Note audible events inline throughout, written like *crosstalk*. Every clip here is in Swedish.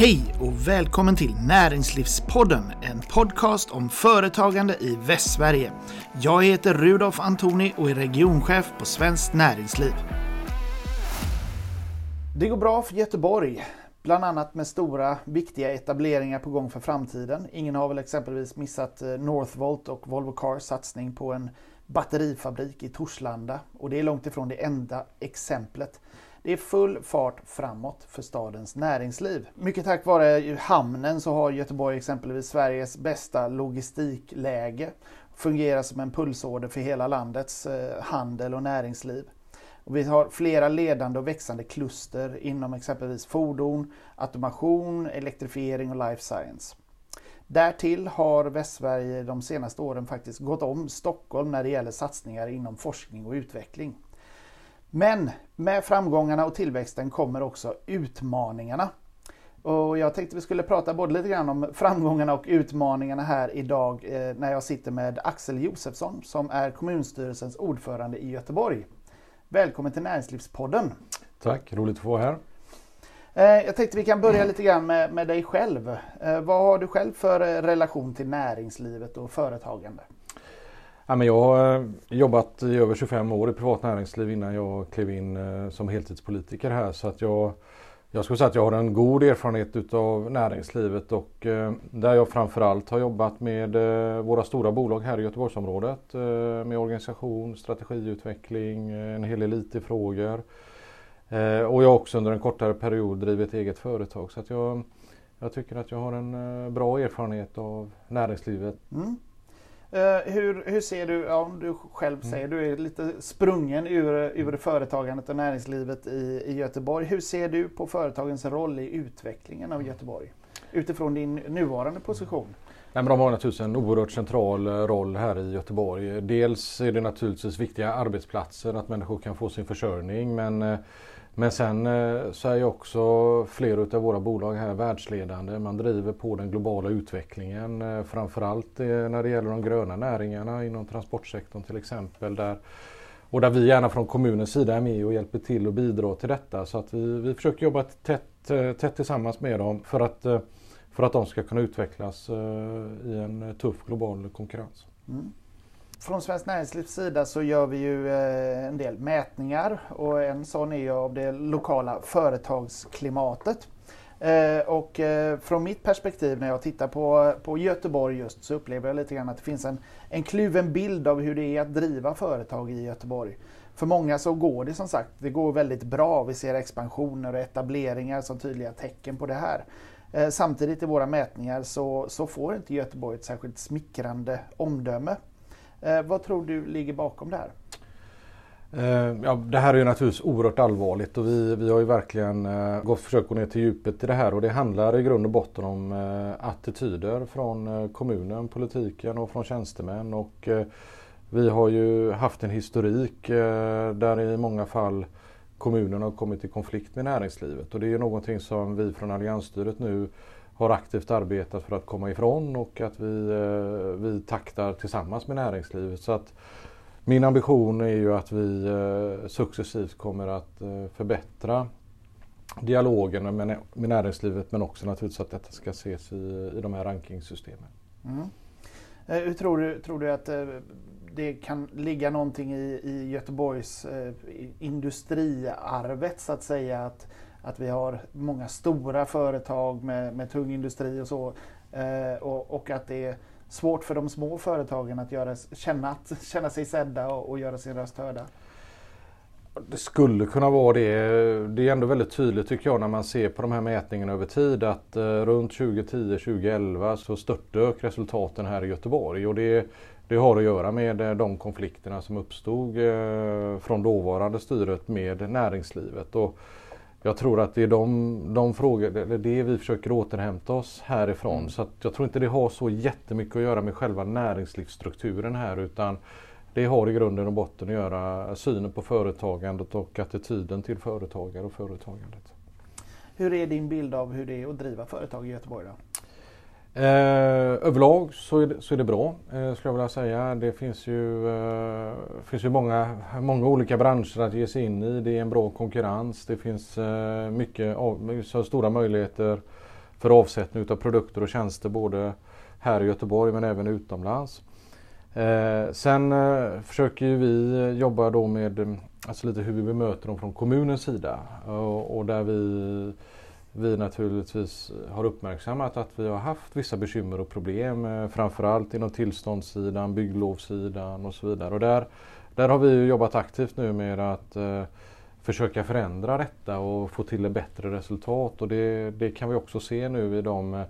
Hej och välkommen till Näringslivspodden, en podcast om företagande i Västsverige. Jag heter Rudolf Antoni och är regionchef på Svenskt Näringsliv. Det går bra för Göteborg, bland annat med stora viktiga etableringar på gång för framtiden. Ingen har väl exempelvis missat eh, Northvolt och Volvo Cars satsning på en batterifabrik i Torslanda och det är långt ifrån det enda exemplet. Det är full fart framåt för stadens näringsliv. Mycket tack vare hamnen så har Göteborg exempelvis Sveriges bästa logistikläge. Fungerar som en pulsåder för hela landets eh, handel och näringsliv. Och vi har flera ledande och växande kluster inom exempelvis fordon, automation, elektrifiering och life science. Därtill har Västsverige de senaste åren faktiskt gått om Stockholm när det gäller satsningar inom forskning och utveckling. Men med framgångarna och tillväxten kommer också utmaningarna. Och jag tänkte vi skulle prata både lite grann om framgångarna och utmaningarna här idag eh, när jag sitter med Axel Josefsson som är kommunstyrelsens ordförande i Göteborg. Välkommen till Näringslivspodden! Tack, roligt att få vara här. Eh, jag tänkte vi kan börja lite grann med, med dig själv. Eh, vad har du själv för relation till näringslivet och företagande? Ja, men jag har eh, jobbat i över 25 år i privat näringsliv innan jag klev in eh, som heltidspolitiker här. Så att jag, jag skulle säga att jag har en god erfarenhet utav näringslivet och eh, där jag framförallt har jobbat med våra stora bolag här i Göteborgsområdet med organisation, strategiutveckling, en hel del IT-frågor. Och jag har också under en kortare period drivit eget företag så att jag, jag tycker att jag har en bra erfarenhet av näringslivet. Mm. Uh, hur, hur ser du, ja, om du själv mm. säger, du är lite sprungen ur, ur företagandet och näringslivet i, i Göteborg. Hur ser du på företagens roll i utvecklingen av Göteborg? Utifrån din nuvarande position? Nej, men de har naturligtvis en oerhört central roll här i Göteborg. Dels är det naturligtvis viktiga arbetsplatser, att människor kan få sin försörjning. Men men sen eh, så är ju också flera av våra bolag här världsledande. Man driver på den globala utvecklingen. Eh, framförallt eh, när det gäller de gröna näringarna inom transportsektorn till exempel. Där, och där vi gärna från kommunens sida är med och hjälper till och bidrar till detta. Så att vi, vi försöker jobba tätt, tätt tillsammans med dem för att, för att de ska kunna utvecklas i en tuff global konkurrens. Mm. Från Svenskt Näringslivs sida så gör vi ju eh, en del mätningar och en sån är ju av det lokala företagsklimatet. Eh, och eh, från mitt perspektiv när jag tittar på, på Göteborg just så upplever jag lite grann att det finns en, en kluven bild av hur det är att driva företag i Göteborg. För många så går det som sagt, det går väldigt bra. Vi ser expansioner och etableringar som tydliga tecken på det här. Samtidigt i våra mätningar så, så får inte Göteborg ett särskilt smickrande omdöme. Eh, vad tror du ligger bakom det här? Eh, ja, det här är ju naturligtvis oerhört allvarligt och vi, vi har ju verkligen eh, gått, försökt gå ner till djupet i det här och det handlar i grund och botten om eh, attityder från kommunen, politiken och från tjänstemän. Och, vi har ju haft en historik där i många fall kommunen har kommit i konflikt med näringslivet och det är ju någonting som vi från alliansstyret nu har aktivt arbetat för att komma ifrån och att vi, eh, vi taktar tillsammans med näringslivet. Så att min ambition är ju att vi eh, successivt kommer att eh, förbättra dialogen med, med näringslivet men också naturligtvis att detta ska ses i, i de här rankingsystemen. Mm. Eh, hur tror du, tror du att eh, det kan ligga någonting i, i Göteborgs eh, industriarvet så att säga? Att att vi har många stora företag med, med tung industri och så. Eh, och, och, att det är svårt för de små företagen att göra, känna, att, *laughs* känna sig sedda och, och göra sin röst hörda. Det skulle kunna vara det. Det är ändå väldigt tydligt tycker jag när man ser på de här mätningarna över tid att eh, runt 2010-2011 så störtdök resultaten här i Göteborg. Och det, det har att göra med eh, de konflikterna som uppstod eh, från dåvarande styret med näringslivet. Och jag tror att det är de, de frågor, det, det vi försöker återhämta oss härifrån. Mm. Så jag tror inte det har så jättemycket att göra med själva näringslivsstrukturen här utan det har i grunden och botten att göra synen på företagandet och attityden till företagare och företagandet. Hur är din bild av hur det är att driva företag i Göteborg? Då? Eh, överlag så är, det, så är det bra, eh, skulle jag vilja säga. Det finns ju, eh, finns ju många, många olika branscher att ge sig in i. Det är en bra konkurrens. Det finns eh, mycket, så stora möjligheter för avsättning av produkter och tjänster både här i Göteborg men även utomlands. Eh, sen eh, försöker vi jobba då med alltså lite hur vi bemöter dem från kommunens sida och, och där vi vi naturligtvis har uppmärksammat att vi har haft vissa bekymmer och problem eh, framförallt inom tillståndssidan, bygglovssidan och så vidare. Och där, där har vi jobbat aktivt nu med att eh, försöka förändra detta och få till ett bättre resultat och det, det kan vi också se nu i de eh,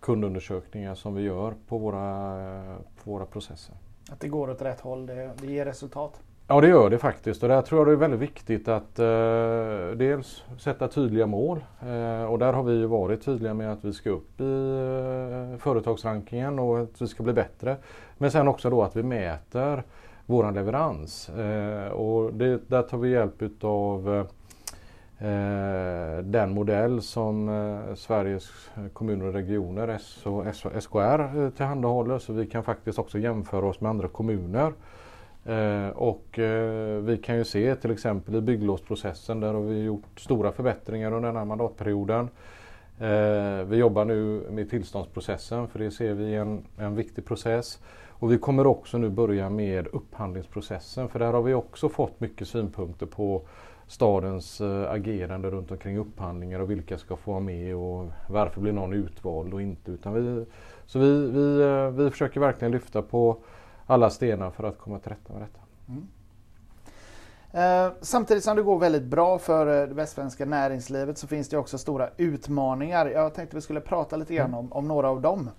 kundundersökningar som vi gör på våra, eh, på våra processer. Att det går åt rätt håll, det, det ger resultat? Ja det gör det faktiskt. Och där tror jag det är väldigt viktigt att eh, dels sätta tydliga mål. Eh, och där har vi varit tydliga med att vi ska upp i eh, företagsrankingen och att vi ska bli bättre. Men sen också då att vi mäter våran leverans. Eh, och det, där tar vi hjälp utav eh, den modell som eh, Sveriges kommuner och regioner, S och SKR, eh, tillhandahåller. Så vi kan faktiskt också jämföra oss med andra kommuner. Eh, Eh, och eh, vi kan ju se till exempel i bygglovsprocessen där har vi gjort stora förbättringar under den här mandatperioden. Eh, vi jobbar nu med tillståndsprocessen för det ser vi är en, en viktig process. Och vi kommer också nu börja med upphandlingsprocessen för där har vi också fått mycket synpunkter på stadens agerande runt omkring upphandlingar och vilka ska få vara med och varför blir någon utvald och inte. Utan vi, så vi, vi, vi försöker verkligen lyfta på alla stenar för att komma till rätta med detta. Mm. Eh, samtidigt som det går väldigt bra för eh, det västsvenska näringslivet så finns det också stora utmaningar. Jag tänkte vi skulle prata lite grann mm. om, om några av dem.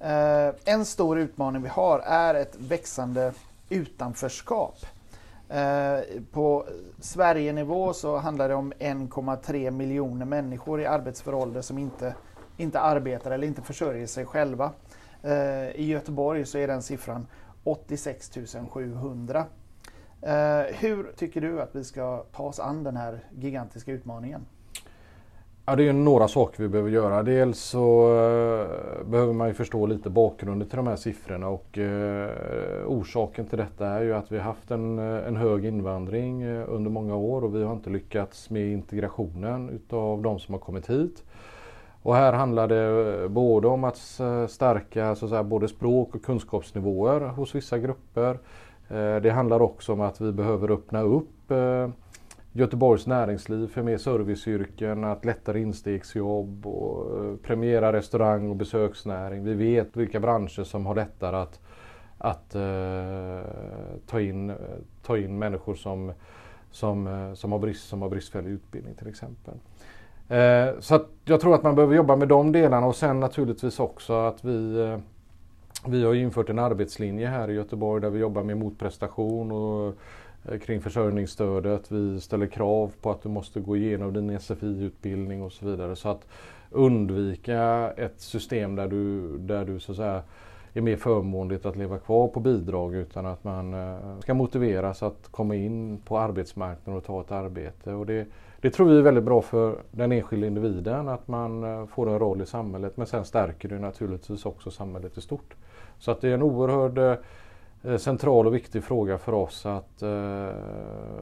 Eh, en stor utmaning vi har är ett växande utanförskap. På Sverigenivå så handlar det om 1,3 miljoner människor i arbetsför ålder som inte, inte arbetar eller inte försörjer sig själva. I Göteborg så är den siffran 86 700. Eh, hur tycker du att vi ska ta oss an den här gigantiska utmaningen? Ja, det är några saker vi behöver göra. Dels så eh, behöver man ju förstå lite bakgrunden till de här siffrorna och eh, orsaken till detta är ju att vi har haft en, eh, en hög invandring eh, under många år och vi har inte lyckats med integrationen utav de som har kommit hit. Och här handlar det eh, både om att eh, stärka så att säga, både språk och kunskapsnivåer hos vissa grupper. Eh, det handlar också om att vi behöver öppna upp Göteborgs näringsliv för mer serviceyrken, att lättare instegsjobb och premiera restaurang och besöksnäring. Vi vet vilka branscher som har lättare att, att ta, in, ta in människor som, som, som, har brist, som har bristfällig utbildning till exempel. Eh, så att jag tror att man behöver jobba med de delarna och sen naturligtvis också att vi eh, vi har infört en arbetslinje här i Göteborg där vi jobbar med motprestation och eh, kring försörjningsstödet. Vi ställer krav på att du måste gå igenom din SFI-utbildning och så vidare. Så att undvika ett system där du, där du så att säga är mer förmånligt att leva kvar på bidrag utan att man eh, ska motiveras att komma in på arbetsmarknaden och ta ett arbete. Och det, det tror vi är väldigt bra för den enskilda individen att man eh, får en roll i samhället men sen stärker det naturligtvis också samhället i stort. Så att det är en oerhörd eh, central och viktig fråga för oss att eh,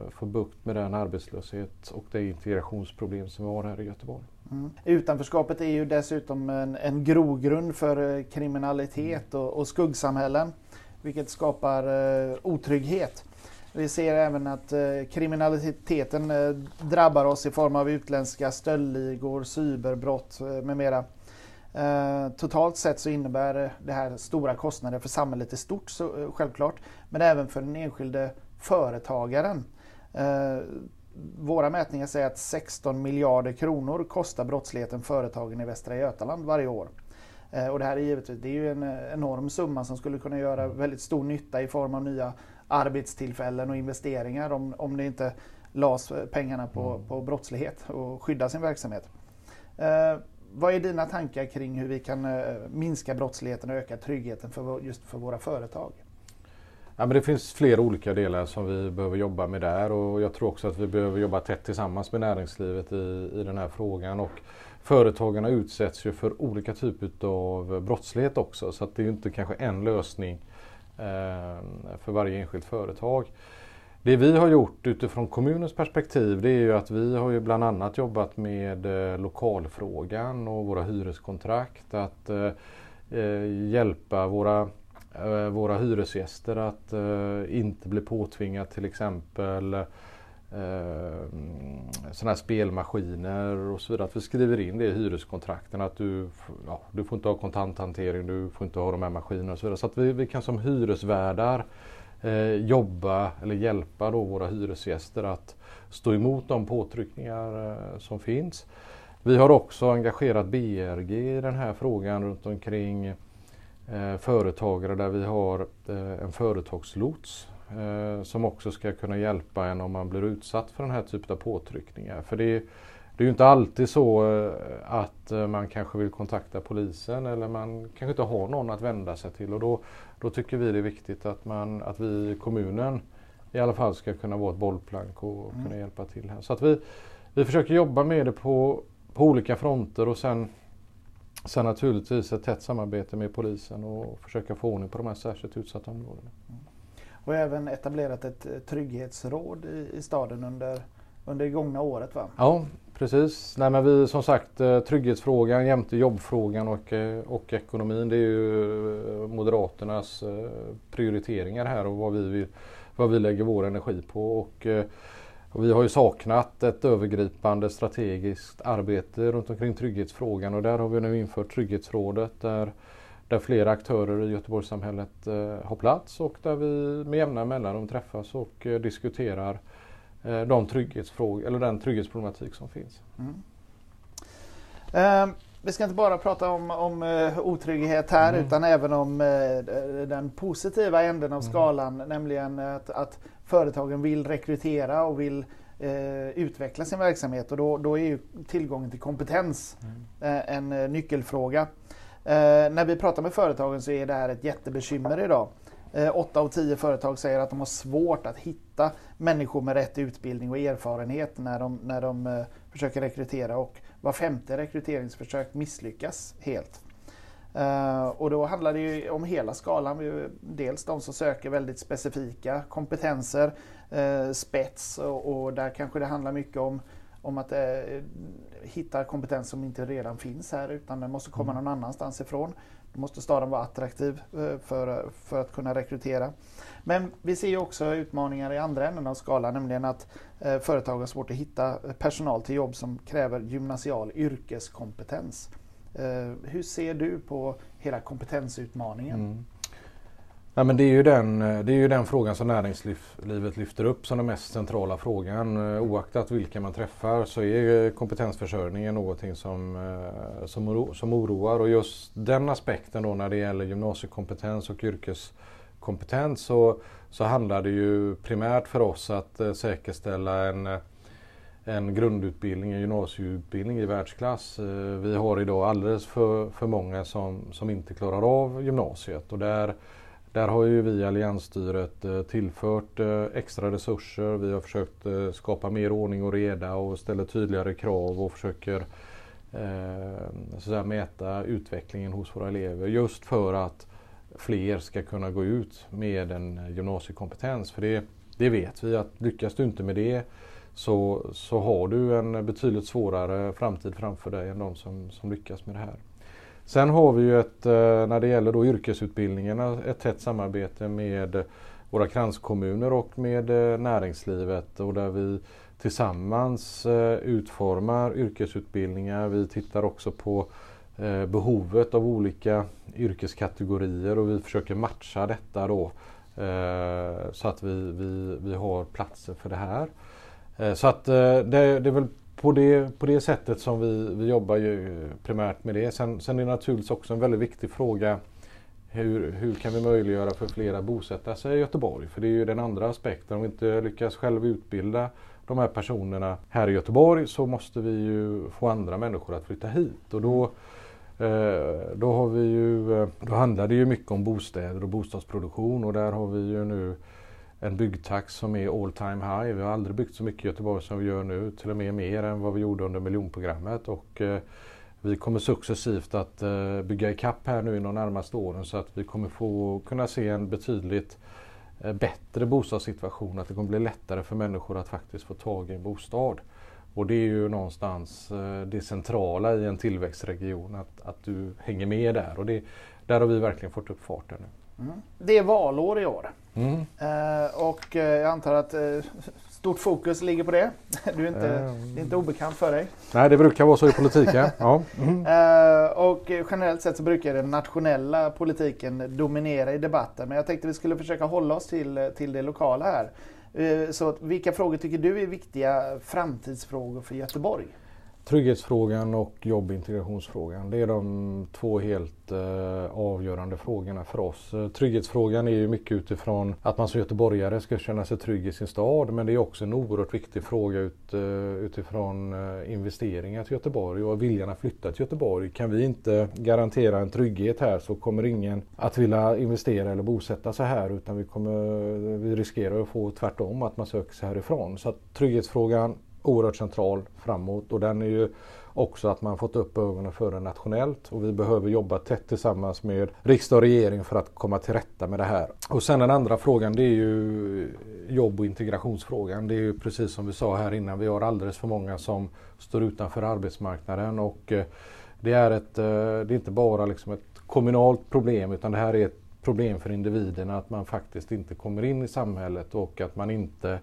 få bukt med den arbetslöshet och det integrationsproblem som vi har här i Göteborg. Mm. Utanförskapet är ju dessutom en, en grogrund för eh, kriminalitet och, och skuggsamhällen vilket skapar eh, otrygghet. Vi ser även att eh, kriminaliteten eh, drabbar oss i form av utländska stöldligor, cyberbrott eh, med mera. Eh, totalt sett så innebär eh, det här stora kostnader för samhället i stort så, eh, självklart, men även för den enskilde företagaren. Våra mätningar säger att 16 miljarder kronor kostar brottsligheten företagen i Västra Götaland varje år. Och det här är givetvis det är ju en enorm summa som skulle kunna göra väldigt stor nytta i form av nya arbetstillfällen och investeringar om, om det inte las pengarna på, mm. på brottslighet och skydda sin verksamhet. Eh, vad är dina tankar kring hur vi kan eh, minska brottsligheten och öka tryggheten för, just för våra företag? Ja, men det finns flera olika delar som vi behöver jobba med där och jag tror också att vi behöver jobba tätt tillsammans med näringslivet i, i den här frågan. Och företagarna utsätts ju för olika typer av brottslighet också så att det är inte kanske en lösning Eh, för varje enskilt företag. det vi har gjort utifrån kommunens perspektiv det är ju att vi har ju bland annat jobbat med eh, lokalfrågan och våra hyreskontrakt. Att eh, hjälpa våra, våra hyresgäster att inte bli påtvingat till exempel Ehm, sådana här spelmaskiner och så vidare. Att vi skriver in det i hyreskontrakten att du, ja, du får inte ha kontanthantering, du får inte ha de här maskinerna och så vidare. Så att vi, vi kan som hyresvärdar eh, jobba eller hjälpa då våra hyresgäster att stå emot de påtryckningar eh, som finns. Vi har också engagerat BRG i den här frågan runt omkring eh, företagare där vi har eh, en företagslots eh, som också ska kunna hjälpa en om man blir utsatt för den här typen av påtryckningar. För det, det är ju inte alltid så eh, att eh, man kanske vill kontakta polisen eller man kanske inte har någon att vända sig till och då, då tycker vi det är viktigt att, man, att vi i kommunen i alla fall ska kunna vara ett bollplank och mm. kunna hjälpa till här. Så att vi, vi försöker jobba med det på, på olika fronter och sen, sen naturligtvis ett tätt samarbete med polisen och försöka få ordning på de här särskilt utsatta områdena. Mm. Och även etablerat ett eh, trygghetsråd i, i staden under, under det gångna året va? Ja, Precis. Nej, men vi som sagt eh, trygghetsfrågan jämte jobbfrågan och, eh, och ekonomin det är ju Moderaternas prioriteringar här och vad vi, vill, vad vi lägger vår energi på. Och, och vi har ju saknat ett övergripande strategiskt arbete runt omkring trygghetsfrågan och där har vi nu infört Trygghetsrådet där där flera aktörer i Göteborgssamhället eh, har plats och där vi med jämna mellanrum träffas och eh, diskuterar eh, de trygghetsfrågor, eller den trygghetsproblematik som finns. Mm. Eh, vi ska inte bara prata om, om otrygghet här mm. utan även om den positiva änden av mm. skalan, nämligen att, att, företagen vill rekrytera och vill uh, utveckla sin verksamhet och då, då är tillgången till kompetens mm. en nyckelfråga. Eh, när vi pratar med företagen så är det här ett jättebekymmer idag. Eh, åtta av tio företag säger att de har svårt att hitta människor med rätt utbildning och erfarenhet när de, när de eh, försöker rekrytera och var femte rekryteringsförsök misslyckas helt. Eh, och då handlar det ju om hela skalan. Dels de som söker väldigt specifika kompetenser, eh, spets och, och, där kanske det handlar mycket om om att eh, hitta kompetens som inte redan finns här utan den måste komma mm. någon annanstans ifrån. Då måste staden vara attraktiv eh, för, för att kunna rekrytera. Men vi ser också utmaningar i andra änden av skalan, nämligen att eh, företag har svårt att hitta personal till jobb som kräver gymnasial yrkeskompetens. Eh, hur ser du på hela kompetensutmaningen? Mm. Ja, men det, är ju den, det är ju den frågan som näringslivet lyfter upp som den mest centrala frågan. Eh, oaktat vilka man träffar så är kompetensförsörjningen någonting som, eh, som, oro, som oroar. Och just den aspekten då när det gäller gymnasiekompetens och yrkeskompetens så, så handlar det ju primärt för oss att eh, säkerställa en en grundutbildning, en gymnasieutbildning i världsklass. Vi har idag alldeles för, för många som, som inte klarar av gymnasiet och där där har ju vi i alliansstyret eh, tillfört eh, extra resurser. Vi har försökt eh, skapa mer ordning och reda och ställa tydligare krav och försöker så att mäta utvecklingen hos våra elever just för att fler ska kunna gå ut med en gymnasiekompetens. För det, det vet vi att lyckas du inte med det så, så har du en betydligt svårare framtid framför dig än de som, som lyckas med det här. Sen har vi ju ett, eh, när det gäller då yrkesutbildningarna, ett tätt samarbete med våra kranskommuner och med eh, näringslivet och där vi tillsammans eh, utformar yrkesutbildningar. Vi tittar också på behovet av olika yrkeskategorier och vi försöker matcha detta då så att vi, vi, vi har platser för det här. Så att det, det är väl på det, på det sättet som vi, vi jobbar ju primärt med det. Sen, sen är det naturligtvis också en väldigt viktig fråga hur, hur kan vi möjliggöra för fler att bosätta sig i Göteborg? För det är ju den andra aspekten. Om vi inte lyckas själv utbilda de här personerna här i Göteborg så måste vi ju få andra människor att flytta hit. Och då, eh, då, har vi ju, eh, då handlar det ju mycket om bostäder och bostadsproduktion och där har vi ju nu en byggtakt som är all time high. Vi har aldrig byggt så mycket i Göteborg som vi gör nu, till och med mer än vad vi gjorde under miljonprogrammet. Och, eh, vi kommer successivt att eh, bygga ikapp här nu i de närmaste åren så att vi kommer få kunna se en betydligt eh, bättre bostadssituation, att det kommer bli lättare för människor att faktiskt få tag i en bostad. Och det är ju någonstans eh, det centrala i en tillväxtregion, att, att du hänger med där. Och det, där har vi verkligen fått upp farten nu. Mm. Det är valår i år. Mm. Eh, och eh, jag antar att eh, stort fokus ligger på det. *laughs* Du är inte, mm. det är inte obekant för dig. Nej, det brukar vara så i politiken. ja. Mm. Eh, och generellt sett så brukar den nationella politiken dominera i debatten. Men jag tänkte vi skulle försöka hålla oss till, till det lokala här. Eh, så vilka frågor tycker du är viktiga framtidsfrågor för Göteborg? Trygghetsfrågan och jobbintegrationsfrågan. Det är de två helt eh, avgörande frågorna för oss. Eh, trygghetsfrågan är ju mycket utifrån att man som göteborgare ska känna sig trygg i sin stad. Men det är också en oerhört viktig fråga ut, eh, utifrån eh, investeringar till Göteborg och viljan att flytta till Göteborg. Kan vi inte garantera en trygghet här så kommer ingen att vilja investera eller bosätta sig här utan vi, kommer, vi riskerar att få tvärtom att man söker sig härifrån. Så att trygghetsfrågan oerhört central framåt och den är ju också att man fått upp ögonen för den nationellt och vi behöver jobba tätt tillsammans med riksdag och regering för att komma till rätta med det här. Och sen den andra frågan det är ju jobb och integrationsfrågan. Det är ju precis som vi sa här innan, vi har alldeles för många som står utanför arbetsmarknaden och eh, det är, ett, eh, det är inte bara liksom ett kommunalt problem utan det här är ett problem för individerna att man faktiskt inte kommer in i samhället och att man inte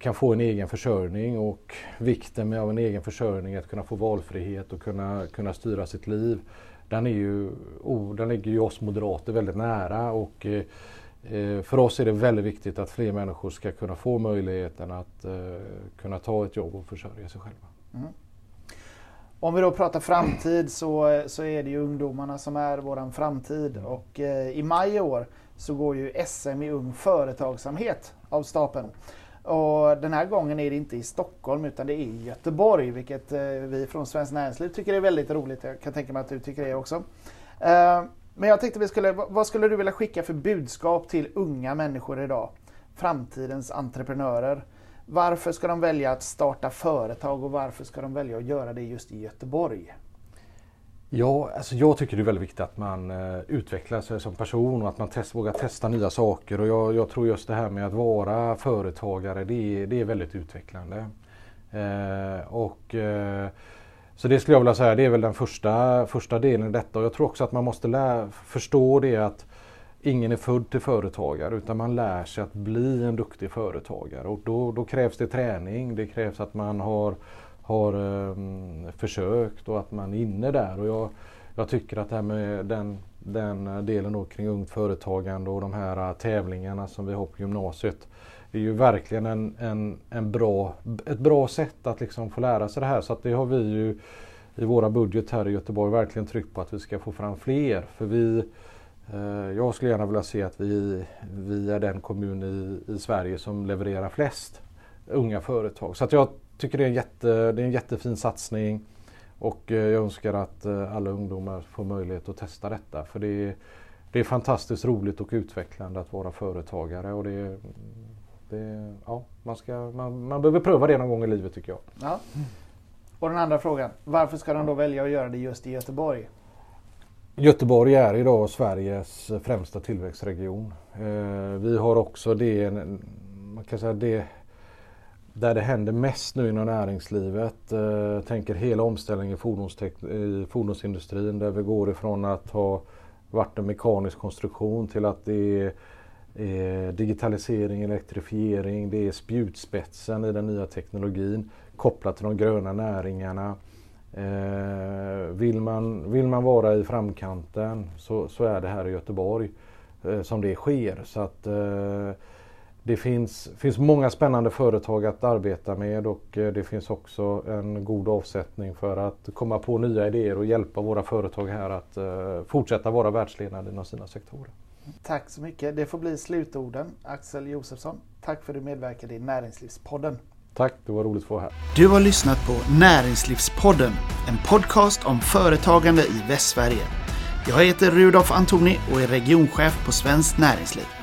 kan få en egen försörjning och vikten med av en egen försörjning, att kunna få valfrihet och kunna, kunna styra sitt liv. Den, är ju, oh, den ligger ju oss moderater väldigt nära och eh, för oss är det väldigt viktigt att fler människor ska kunna få möjligheten att eh, kunna ta ett jobb och försörja sig själva. Mm. Om vi då pratar framtid så, så är det ju ungdomarna som är våran framtid och eh, i maj i år så går ju SM i ung företagsamhet av stapeln. Och den här gången är det inte i Stockholm utan det är i Göteborg vilket eh, vi från Svenskt Näringsliv tycker är väldigt roligt. Jag kan tänka mig att du tycker det också. Eh, men jag tänkte vi skulle, vad skulle du vilja skicka för budskap till unga människor idag? Framtidens entreprenörer. Varför ska de välja att starta företag och varför ska de välja att göra det just i Göteborg? Ja, alltså jag tycker det är väldigt viktigt att man eh, utvecklar sig som person och att man test, vågar testa nya saker. Och jag, jag, tror just det här med att vara företagare, det är, det är väldigt utvecklande. Eh, och, eh, så det skulle jag vilja säga, det är väl den första, första delen i detta. Och jag tror också att man måste lä, förstå det att ingen är född till företagare utan man lär sig att bli en duktig företagare. Och då, då krävs det träning, det krävs att man har har um, försökt och att man är inne där. Och jag, jag tycker att det här med den, den delen då kring ungt företagande och de här äh, tävlingarna som vi har på gymnasiet är ju verkligen en, en, en bra, ett bra sätt att liksom få lära sig det här. Så att det har vi ju i våra budget här i Göteborg verkligen tryckt på att vi ska få fram fler. För vi, eh, jag skulle gärna vilja se att vi, vi är den kommun i, i Sverige som levererar flest unga företag. Så att jag tycker det är, en jätte, det är en jättefin satsning och eh, jag önskar att eh, alla ungdomar får möjlighet att testa detta. För det är, det är fantastiskt roligt och utvecklande att vara företagare. Och det, det, ja, man, ska, man, man behöver pröva det någon gång i livet tycker jag. Ja. Och den andra frågan, varför ska de då välja att göra det just i Göteborg? Göteborg är idag Sveriges främsta tillväxtregion. Eh, vi har också det, man kan säga det där det händer mest nu inom näringslivet. Eh, tänker hela omställningen i, i fordonsindustrin där vi går ifrån att ha varit en mekanisk konstruktion till att det är, digitalisering, elektrifiering, det är spjutspetsen i den nya teknologin kopplat till de gröna näringarna. Eh, vill, man, vill man vara i framkanten så, så är det här i Göteborg eh, som det sker. Så att eh, det finns, finns många spännande företag att arbeta med och eh, det finns också en god avsättning för att komma på nya idéer och hjälpa våra företag här att uh, fortsätta vara världsledande inom sina sektorer. Tack så mycket. Det får bli slutorden. Axel Josefsson, tack för att du medverkade i Näringslivspodden. Tack, det var roligt att få vara här. Du har lyssnat på Näringslivspodden, en podcast om företagande i Västsverige. Jag heter Rudolf Antoni och är regionchef på Svenskt Näringsliv.